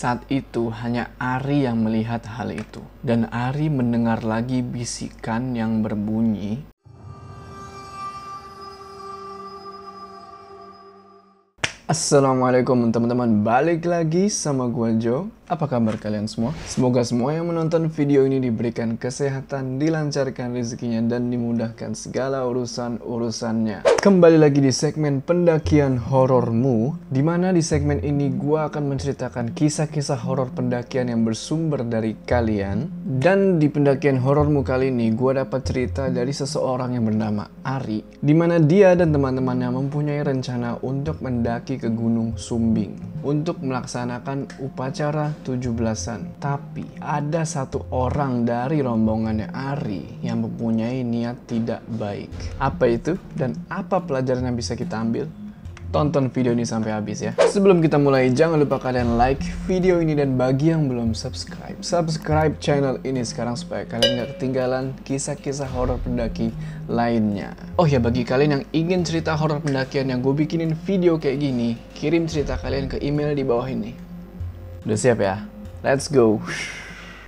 Saat itu hanya Ari yang melihat hal itu. Dan Ari mendengar lagi bisikan yang berbunyi, Assalamualaikum teman-teman, balik lagi sama gua Joe. Apa kabar kalian semua? Semoga semua yang menonton video ini diberikan kesehatan, dilancarkan rezekinya, dan dimudahkan segala urusan-urusannya. Kembali lagi di segmen pendakian horormu, di mana di segmen ini gua akan menceritakan kisah-kisah horor pendakian yang bersumber dari kalian. Dan di pendakian horormu kali ini, gua dapat cerita dari seseorang yang bernama Ari, di mana dia dan teman-temannya mempunyai rencana untuk mendaki ke Gunung Sumbing untuk melaksanakan upacara 17-an. Tapi ada satu orang dari rombongannya Ari yang mempunyai niat tidak baik. Apa itu dan apa pelajaran yang bisa kita ambil? Tonton video ini sampai habis ya. Sebelum kita mulai, jangan lupa kalian like video ini dan bagi yang belum subscribe, subscribe channel ini sekarang supaya kalian gak ketinggalan kisah-kisah horor pendaki lainnya. Oh ya, bagi kalian yang ingin cerita horor pendakian yang gue bikinin video kayak gini, kirim cerita kalian ke email di bawah ini. Udah siap ya? Let's go!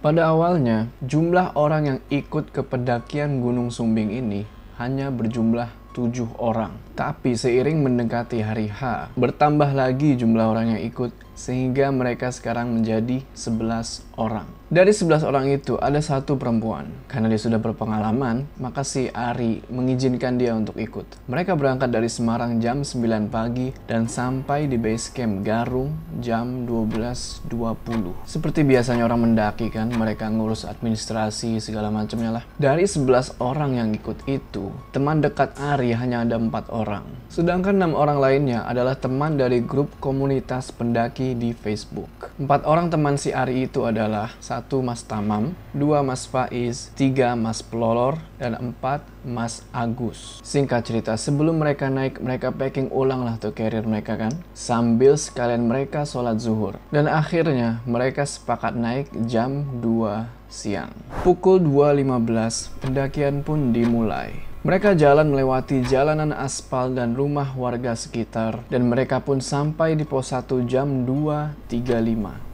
Pada awalnya, jumlah orang yang ikut ke pendakian Gunung Sumbing ini hanya berjumlah tujuh orang. Tapi seiring mendekati hari H, bertambah lagi jumlah orang yang ikut sehingga mereka sekarang menjadi 11 orang. Dari 11 orang itu ada satu perempuan. Karena dia sudah berpengalaman, maka si Ari mengizinkan dia untuk ikut. Mereka berangkat dari Semarang jam 9 pagi dan sampai di base camp Garung jam 12.20. Seperti biasanya orang mendaki kan, mereka ngurus administrasi segala macamnya lah. Dari 11 orang yang ikut itu, teman dekat Ari hanya ada empat orang. Sedangkan enam orang lainnya adalah teman dari grup komunitas pendaki di Facebook. Empat orang teman si Ari itu adalah satu Mas Tamam, dua Mas Faiz, tiga Mas Pelolor, dan empat Mas Agus. Singkat cerita, sebelum mereka naik, mereka packing ulang lah tuh carrier mereka kan. Sambil sekalian mereka sholat zuhur. Dan akhirnya mereka sepakat naik jam 2 siang. Pukul 2.15, pendakian pun dimulai. Mereka jalan melewati jalanan aspal dan rumah warga sekitar dan mereka pun sampai di pos 1 jam 2.35.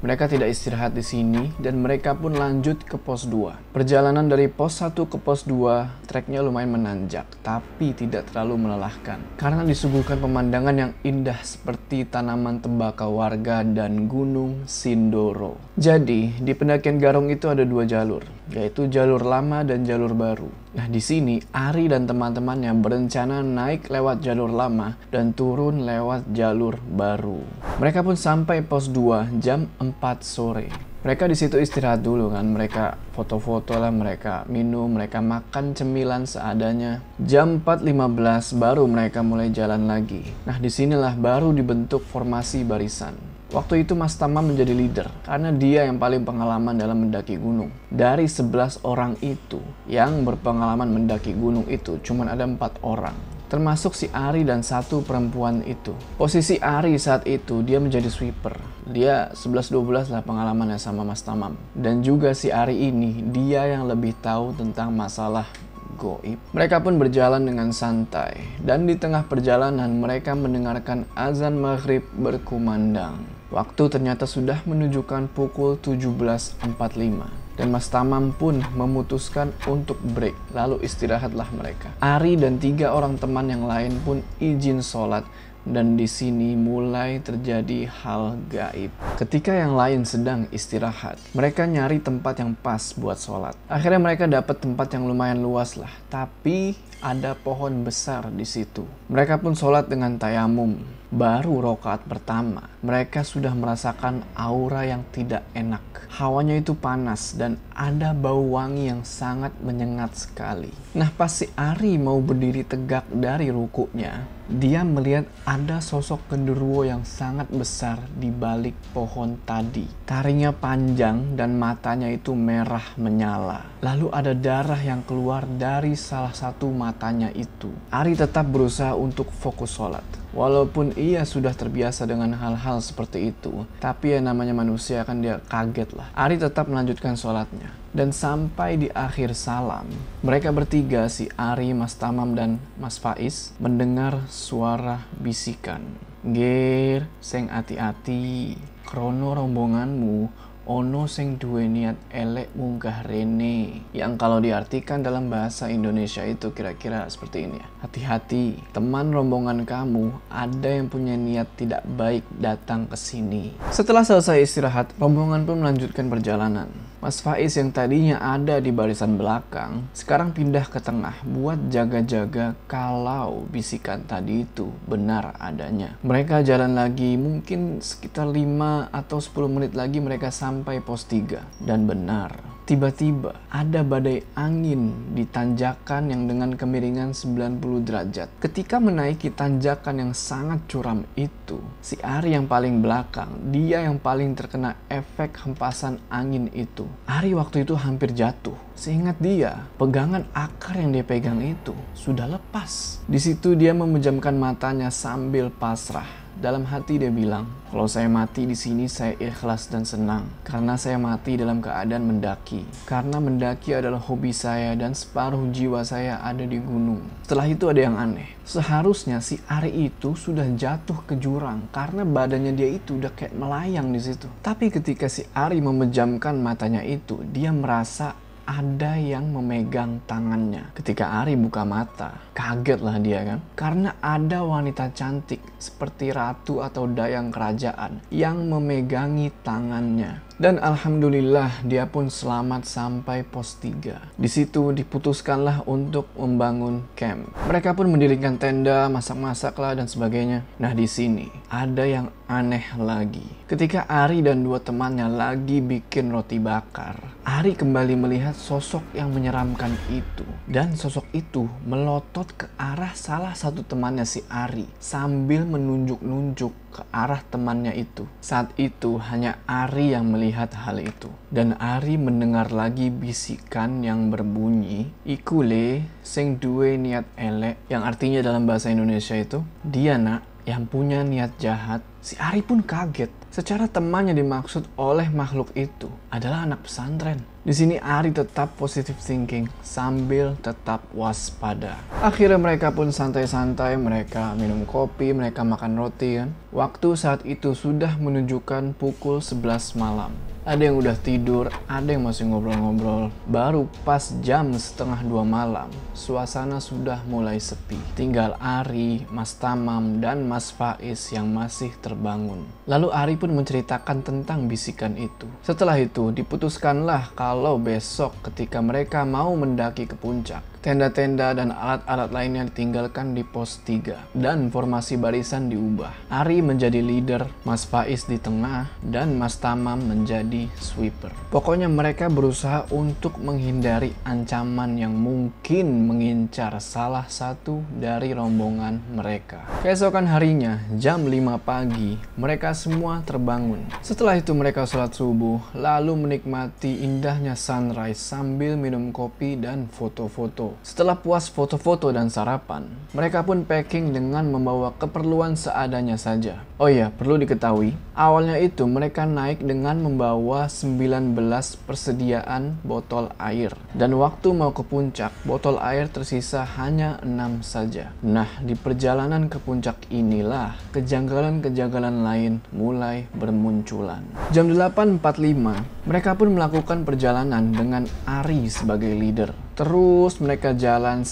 Mereka tidak istirahat di sini dan mereka pun lanjut ke pos 2. Perjalanan dari pos 1 ke pos 2 treknya lumayan menanjak tapi tidak terlalu melelahkan karena disuguhkan pemandangan yang indah seperti tanaman tembakau warga dan gunung Sindoro. Jadi di pendakian Garung itu ada dua jalur yaitu jalur lama dan jalur baru. Nah, di sini Ari dan teman-temannya berencana naik lewat jalur lama dan turun lewat jalur baru. Mereka pun sampai pos 2 jam 4 sore. Mereka di situ istirahat dulu kan, mereka foto-foto lah, mereka minum, mereka makan cemilan seadanya. Jam 4.15 baru mereka mulai jalan lagi. Nah di sinilah baru dibentuk formasi barisan. Waktu itu Mas Tama menjadi leader karena dia yang paling pengalaman dalam mendaki gunung. Dari 11 orang itu yang berpengalaman mendaki gunung itu cuma ada empat orang. Termasuk si Ari dan satu perempuan itu. Posisi Ari saat itu dia menjadi sweeper. Dia 11-12 lah pengalamannya sama Mas Tamam. Dan juga si Ari ini dia yang lebih tahu tentang masalah goib. Mereka pun berjalan dengan santai. Dan di tengah perjalanan mereka mendengarkan azan maghrib berkumandang. Waktu ternyata sudah menunjukkan pukul 17.45 dan Mas Tamam pun memutuskan untuk break, lalu istirahatlah mereka. Ari dan tiga orang teman yang lain pun izin sholat dan di sini mulai terjadi hal gaib. Ketika yang lain sedang istirahat, mereka nyari tempat yang pas buat sholat. Akhirnya mereka dapat tempat yang lumayan luas lah, tapi ada pohon besar di situ. Mereka pun sholat dengan tayamum, Baru rokaat pertama, mereka sudah merasakan aura yang tidak enak. Hawanya itu panas dan ada bau wangi yang sangat menyengat sekali. Nah pas si Ari mau berdiri tegak dari rukunya, dia melihat ada sosok genderuwo yang sangat besar di balik pohon tadi. Taringnya panjang dan matanya itu merah menyala. Lalu ada darah yang keluar dari salah satu matanya itu. Ari tetap berusaha untuk fokus sholat. Walaupun ia sudah terbiasa dengan hal-hal seperti itu, tapi ya namanya manusia kan dia kaget lah. Ari tetap melanjutkan sholatnya. Dan sampai di akhir salam, mereka bertiga, si Ari, Mas Tamam, dan Mas Faiz, mendengar suara bisikan. Gir, sing ati-ati. Krono rombonganmu ono sing duwe niat elek munggah rene yang kalau diartikan dalam bahasa Indonesia itu kira-kira seperti ini ya. Hati-hati teman rombongan kamu ada yang punya niat tidak baik datang ke sini. Setelah selesai istirahat rombongan pun melanjutkan perjalanan Mas Faiz yang tadinya ada di barisan belakang, sekarang pindah ke tengah buat jaga-jaga kalau bisikan tadi itu benar adanya. Mereka jalan lagi, mungkin sekitar 5 atau 10 menit lagi mereka sampai pos 3. Dan benar, Tiba-tiba ada badai angin di tanjakan yang dengan kemiringan 90 derajat. Ketika menaiki tanjakan yang sangat curam itu, si Ari yang paling belakang, dia yang paling terkena efek hempasan angin itu. Ari waktu itu hampir jatuh. Seingat dia, pegangan akar yang dia pegang itu sudah lepas. Di situ dia memejamkan matanya sambil pasrah dalam hati dia bilang, kalau saya mati di sini saya ikhlas dan senang karena saya mati dalam keadaan mendaki. Karena mendaki adalah hobi saya dan separuh jiwa saya ada di gunung. Setelah itu ada yang aneh. Seharusnya si Ari itu sudah jatuh ke jurang karena badannya dia itu udah kayak melayang di situ. Tapi ketika si Ari memejamkan matanya itu, dia merasa ada yang memegang tangannya. Ketika Ari buka mata, kagetlah dia kan. Karena ada wanita cantik seperti ratu atau dayang kerajaan yang memegangi tangannya. Dan alhamdulillah dia pun selamat sampai pos 3. Di situ diputuskanlah untuk membangun camp. Mereka pun mendirikan tenda, masak-masak lah dan sebagainya. Nah di sini ada yang aneh lagi. Ketika Ari dan dua temannya lagi bikin roti bakar, Ari kembali melihat sosok yang menyeramkan itu. Dan sosok itu melotot ke arah salah satu temannya si Ari sambil menunjuk-nunjuk ke arah temannya itu. Saat itu hanya Ari yang melihat hal itu. Dan Ari mendengar lagi bisikan yang berbunyi, Ikule sing duwe niat elek, yang artinya dalam bahasa Indonesia itu, dia nak yang punya niat jahat. Si Ari pun kaget. Secara temannya dimaksud oleh makhluk itu adalah anak pesantren. Di sini Ari tetap positive thinking sambil tetap waspada. Akhirnya mereka pun santai-santai, mereka minum kopi, mereka makan roti kan. Waktu saat itu sudah menunjukkan pukul 11 malam ada yang udah tidur, ada yang masih ngobrol-ngobrol. Baru pas jam setengah dua malam, suasana sudah mulai sepi. Tinggal Ari, Mas Tamam, dan Mas Faiz yang masih terbangun. Lalu Ari pun menceritakan tentang bisikan itu. Setelah itu, diputuskanlah kalau besok ketika mereka mau mendaki ke puncak, Tenda-tenda dan alat-alat lainnya ditinggalkan di pos 3 dan formasi barisan diubah. Ari menjadi leader, Mas Faiz di tengah, dan Mas Tamam menjadi sweeper. Pokoknya mereka berusaha untuk menghindari ancaman yang mungkin mengincar salah satu dari rombongan mereka. Keesokan harinya, jam 5 pagi, mereka semua terbangun. Setelah itu mereka sholat subuh, lalu menikmati indahnya sunrise sambil minum kopi dan foto-foto setelah puas foto-foto dan sarapan, mereka pun packing dengan membawa keperluan seadanya saja. Oh iya, perlu diketahui, awalnya itu mereka naik dengan membawa 19 persediaan botol air. Dan waktu mau ke puncak, botol air tersisa hanya 6 saja. Nah, di perjalanan ke puncak inilah kejanggalan-kejanggalan lain mulai bermunculan. Jam 8.45, mereka pun melakukan perjalanan dengan Ari sebagai leader. Terus mereka jalan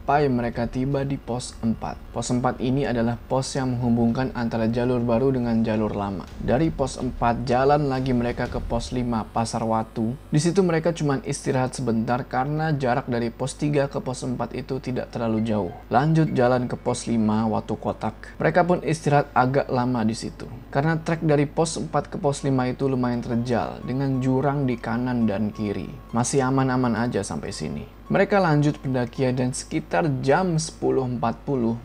sampai mereka tiba di pos 4. Pos 4 ini adalah pos yang menghubungkan antara jalur baru dengan jalur lama. Dari pos 4 jalan lagi mereka ke pos 5 Pasar Watu. Di situ mereka cuma istirahat sebentar karena jarak dari pos 3 ke pos 4 itu tidak terlalu jauh. Lanjut jalan ke pos 5 Watu Kotak. Mereka pun istirahat agak lama di situ. Karena trek dari pos 4 ke pos 5 itu lumayan terjal dengan jurang di kanan dan kiri. Masih aman-aman aja sampai sini. Mereka lanjut pendakian dan sekitar jam 10.40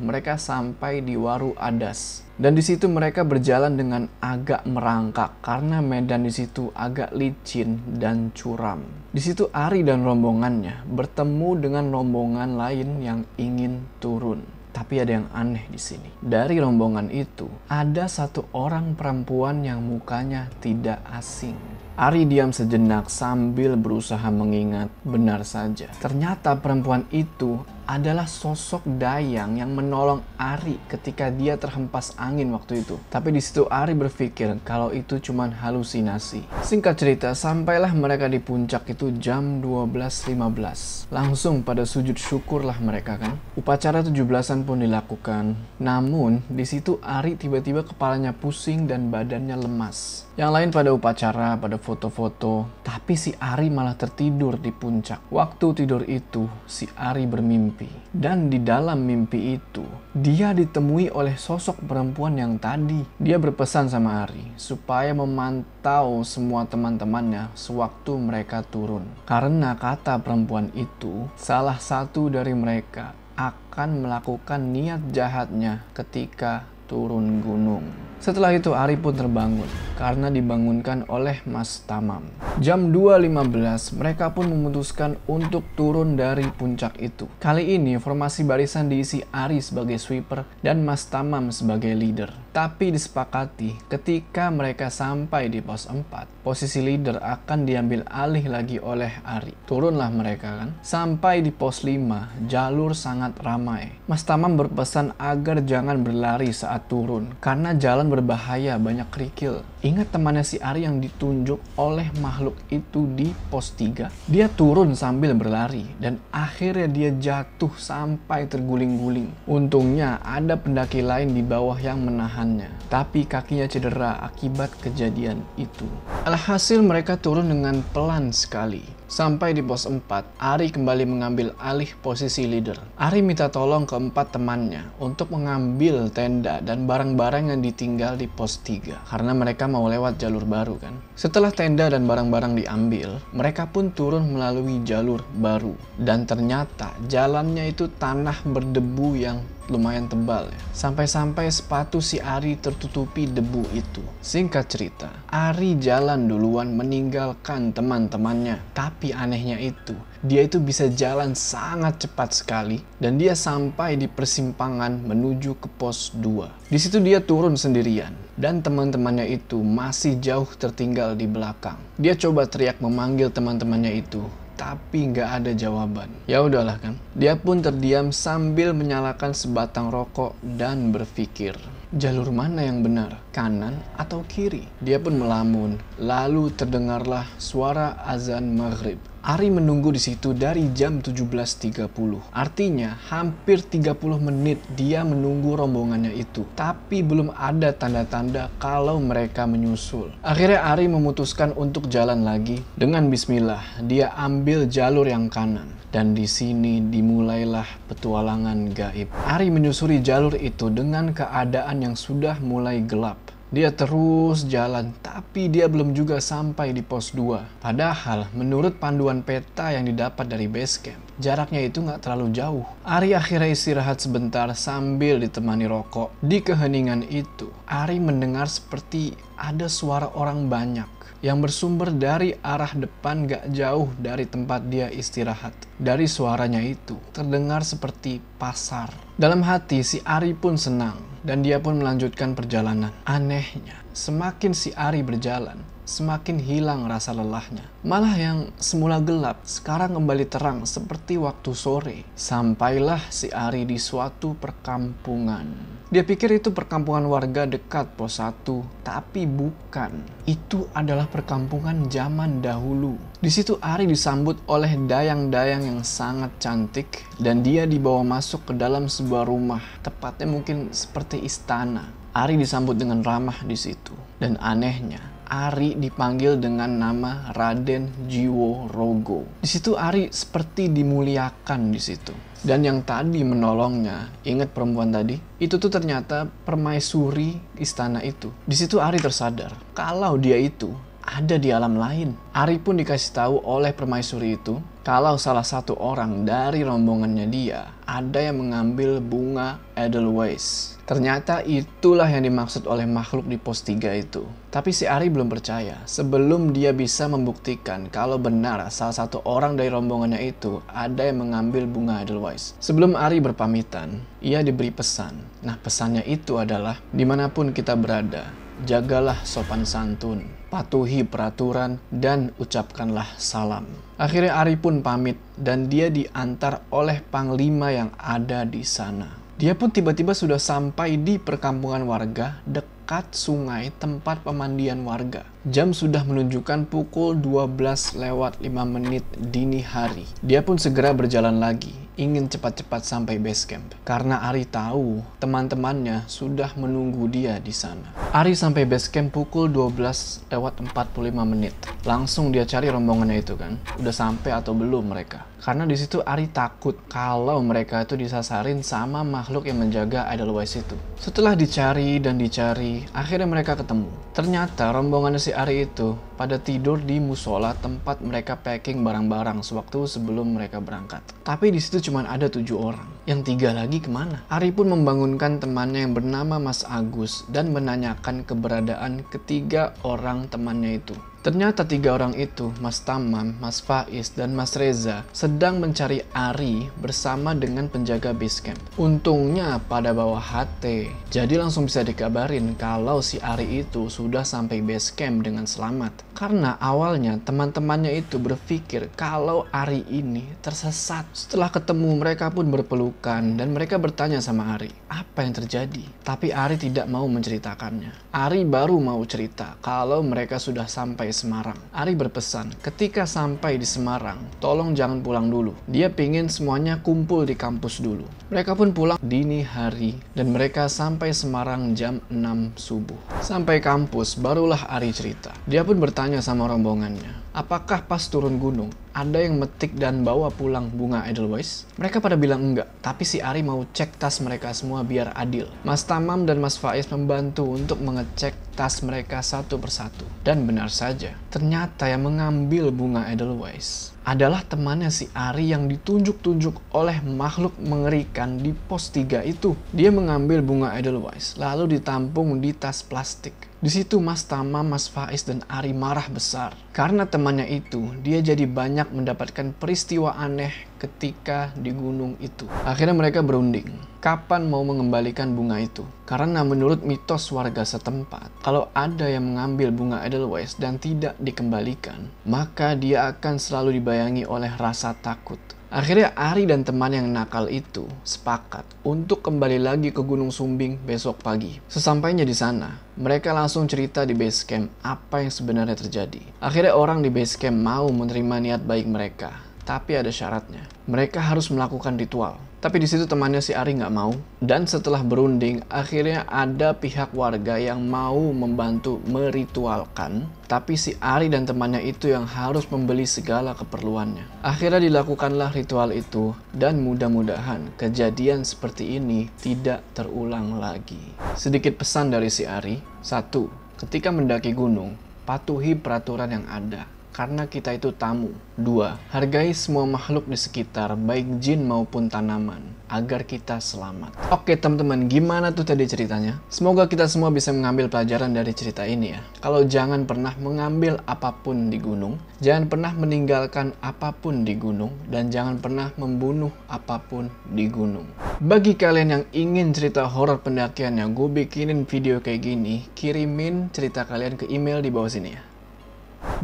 mereka sampai di Waru Adas. Dan di situ mereka berjalan dengan agak merangkak karena medan di situ agak licin dan curam. Di situ Ari dan rombongannya bertemu dengan rombongan lain yang ingin turun. Tapi ada yang aneh di sini. Dari rombongan itu, ada satu orang perempuan yang mukanya tidak asing. Ari diam sejenak sambil berusaha mengingat. Benar saja, ternyata perempuan itu adalah sosok Dayang yang menolong Ari ketika dia terhempas angin waktu itu. Tapi di situ Ari berpikir kalau itu cuma halusinasi. Singkat cerita, sampailah mereka di puncak itu jam 12.15. Langsung pada sujud syukurlah mereka kan. Upacara 17-an pun dilakukan. Namun, di situ Ari tiba-tiba kepalanya pusing dan badannya lemas. Yang lain pada upacara, pada foto-foto, tapi si Ari malah tertidur di puncak. Waktu tidur itu, si Ari bermimpi. Dan di dalam mimpi itu, dia ditemui oleh sosok perempuan yang tadi. Dia berpesan sama Ari supaya memantau semua teman-temannya sewaktu mereka turun. Karena kata perempuan itu, salah satu dari mereka akan melakukan niat jahatnya ketika turun gunung. Setelah itu Ari pun terbangun karena dibangunkan oleh Mas Tamam. Jam 2.15 mereka pun memutuskan untuk turun dari puncak itu. Kali ini formasi barisan diisi Ari sebagai sweeper dan Mas Tamam sebagai leader. Tapi disepakati ketika mereka sampai di pos 4, posisi leader akan diambil alih lagi oleh Ari. Turunlah mereka kan. Sampai di pos 5, jalur sangat ramai. Mas Tamam berpesan agar jangan berlari saat turun karena jalan berbahaya, banyak kerikil. Ingat temannya si Ari yang ditunjuk oleh makhluk itu di pos 3? Dia turun sambil berlari dan akhirnya dia jatuh sampai terguling-guling. Untungnya ada pendaki lain di bawah yang menahannya, tapi kakinya cedera akibat kejadian itu. Alhasil mereka turun dengan pelan sekali. Sampai di pos 4, Ari kembali mengambil alih posisi leader. Ari minta tolong ke empat temannya untuk mengambil tenda dan barang-barang yang ditinggal di pos 3 karena mereka mau lewat jalur baru kan. Setelah tenda dan barang-barang diambil, mereka pun turun melalui jalur baru dan ternyata jalannya itu tanah berdebu yang lumayan tebal ya. Sampai-sampai sepatu si Ari tertutupi debu itu. Singkat cerita, Ari jalan duluan meninggalkan teman-temannya. Tapi anehnya itu, dia itu bisa jalan sangat cepat sekali dan dia sampai di persimpangan menuju ke pos 2. Di situ dia turun sendirian dan teman-temannya itu masih jauh tertinggal di belakang. Dia coba teriak memanggil teman-temannya itu, tapi nggak ada jawaban. Ya udahlah kan. Dia pun terdiam sambil menyalakan sebatang rokok dan berpikir, jalur mana yang benar, kanan atau kiri? Dia pun melamun, lalu terdengarlah suara azan maghrib. Ari menunggu di situ dari jam 17.30. Artinya hampir 30 menit dia menunggu rombongannya itu. Tapi belum ada tanda-tanda kalau mereka menyusul. Akhirnya Ari memutuskan untuk jalan lagi. Dengan bismillah, dia ambil jalur yang kanan. Dan di sini dimulailah petualangan gaib. Ari menyusuri jalur itu dengan keadaan yang sudah mulai gelap. Dia terus jalan, tapi dia belum juga sampai di pos 2. Padahal menurut panduan peta yang didapat dari base camp, jaraknya itu nggak terlalu jauh. Ari akhirnya istirahat sebentar sambil ditemani rokok. Di keheningan itu, Ari mendengar seperti ada suara orang banyak yang bersumber dari arah depan gak jauh dari tempat dia istirahat. Dari suaranya itu, terdengar seperti pasar. Dalam hati, si Ari pun senang dan dia pun melanjutkan perjalanan. Anehnya, semakin si Ari berjalan, semakin hilang rasa lelahnya. Malah yang semula gelap, sekarang kembali terang seperti waktu sore. Sampailah si Ari di suatu perkampungan. Dia pikir itu perkampungan warga dekat pos 1, tapi bukan. Itu adalah perkampungan zaman dahulu. Di situ Ari disambut oleh dayang-dayang yang sangat cantik dan dia dibawa masuk ke dalam sebuah rumah, tepatnya mungkin seperti istana. Ari disambut dengan ramah di situ. Dan anehnya, Ari dipanggil dengan nama Raden Jiwo Rogo. Di situ Ari seperti dimuliakan di situ. Dan yang tadi menolongnya, ingat perempuan tadi? Itu tuh ternyata permaisuri istana itu. Di situ Ari tersadar kalau dia itu ada di alam lain. Ari pun dikasih tahu oleh permaisuri itu kalau salah satu orang dari rombongannya dia ada yang mengambil bunga Edelweiss. Ternyata itulah yang dimaksud oleh makhluk di pos 3 itu. Tapi si Ari belum percaya sebelum dia bisa membuktikan kalau benar salah satu orang dari rombongannya itu ada yang mengambil bunga Edelweiss. Sebelum Ari berpamitan, ia diberi pesan. Nah pesannya itu adalah di mana pun kita berada, jagalah sopan santun, patuhi peraturan, dan ucapkanlah salam. Akhirnya Ari pun pamit dan dia diantar oleh panglima yang ada di sana. Dia pun tiba-tiba sudah sampai di perkampungan warga dekat sungai tempat pemandian warga. Jam sudah menunjukkan pukul 12 lewat 5 menit dini hari. Dia pun segera berjalan lagi ingin cepat-cepat sampai base camp karena Ari tahu teman-temannya sudah menunggu dia di sana. Ari sampai base camp pukul 12 lewat 45 menit. Langsung dia cari rombongannya itu kan. Udah sampai atau belum mereka? Karena di situ Ari takut kalau mereka itu disasarin sama makhluk yang menjaga Idolwise itu. Setelah dicari dan dicari, akhirnya mereka ketemu. Ternyata rombongan si Ari itu pada tidur di musola tempat mereka packing barang-barang sewaktu sebelum mereka berangkat. Tapi di situ cuma ada tujuh orang. Yang tiga lagi ke mana? Ari pun membangunkan temannya yang bernama Mas Agus dan menanyakan keberadaan ketiga orang temannya itu. Ternyata tiga orang itu, Mas Tamam, Mas Faiz, dan Mas Reza, sedang mencari Ari bersama dengan penjaga base camp. Untungnya pada bawah HT, jadi langsung bisa dikabarin kalau si Ari itu sudah sampai base camp dengan selamat. Karena awalnya teman-temannya itu berpikir kalau Ari ini tersesat. Setelah ketemu mereka pun berpelukan dan mereka bertanya sama Ari, apa yang terjadi? Tapi Ari tidak mau menceritakannya. Ari baru mau cerita kalau mereka sudah sampai Semarang. Ari berpesan, ketika sampai di Semarang, tolong jangan pulang dulu. Dia pingin semuanya kumpul di kampus dulu. Mereka pun pulang dini hari dan mereka sampai Semarang jam 6 subuh. Sampai kampus, barulah Ari cerita. Dia pun bertanya sama rombongannya, apakah pas turun gunung, ada yang metik dan bawa pulang bunga Edelweiss? Mereka pada bilang enggak, tapi si Ari mau cek tas mereka semua biar adil. Mas Tamam dan Mas Faiz membantu untuk mengecek tas mereka satu persatu. Dan benar saja, ternyata yang mengambil bunga Edelweiss adalah temannya si Ari yang ditunjuk-tunjuk oleh makhluk mengerikan di pos 3 itu. Dia mengambil bunga Edelweiss, lalu ditampung di tas plastik. Di situ Mas Tama, Mas Faiz, dan Ari marah besar. Karena temannya itu, dia jadi banyak mendapatkan peristiwa aneh ketika di gunung itu. Akhirnya mereka berunding. Kapan mau mengembalikan bunga itu? Karena menurut mitos warga setempat, kalau ada yang mengambil bunga Edelweiss dan tidak dikembalikan, maka dia akan selalu dibayangi oleh rasa takut. Akhirnya Ari dan teman yang nakal itu sepakat untuk kembali lagi ke Gunung Sumbing besok pagi. Sesampainya di sana, mereka langsung cerita di base camp apa yang sebenarnya terjadi. Akhirnya orang di base camp mau menerima niat baik mereka, tapi ada syaratnya. Mereka harus melakukan ritual. Tapi di situ temannya si Ari nggak mau. Dan setelah berunding, akhirnya ada pihak warga yang mau membantu meritualkan. Tapi si Ari dan temannya itu yang harus membeli segala keperluannya. Akhirnya dilakukanlah ritual itu. Dan mudah-mudahan kejadian seperti ini tidak terulang lagi. Sedikit pesan dari si Ari. Satu, ketika mendaki gunung, patuhi peraturan yang ada karena kita itu tamu. Dua, hargai semua makhluk di sekitar, baik jin maupun tanaman, agar kita selamat. Oke teman-teman, gimana tuh tadi ceritanya? Semoga kita semua bisa mengambil pelajaran dari cerita ini ya. Kalau jangan pernah mengambil apa pun di gunung, jangan pernah meninggalkan apa pun di gunung, dan jangan pernah membunuh apa pun di gunung. Bagi kalian yang ingin cerita horor pendakiannya, gue bikinin video kayak gini, kirimin cerita kalian ke email di bawah sini ya.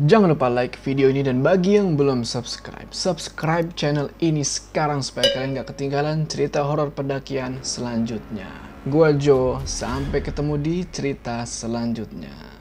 Jangan lupa like video ini dan bagi yang belum subscribe, subscribe channel ini sekarang supaya kalian gak ketinggalan cerita horor pendakian selanjutnya. Gua Jo, sampai ketemu di cerita selanjutnya.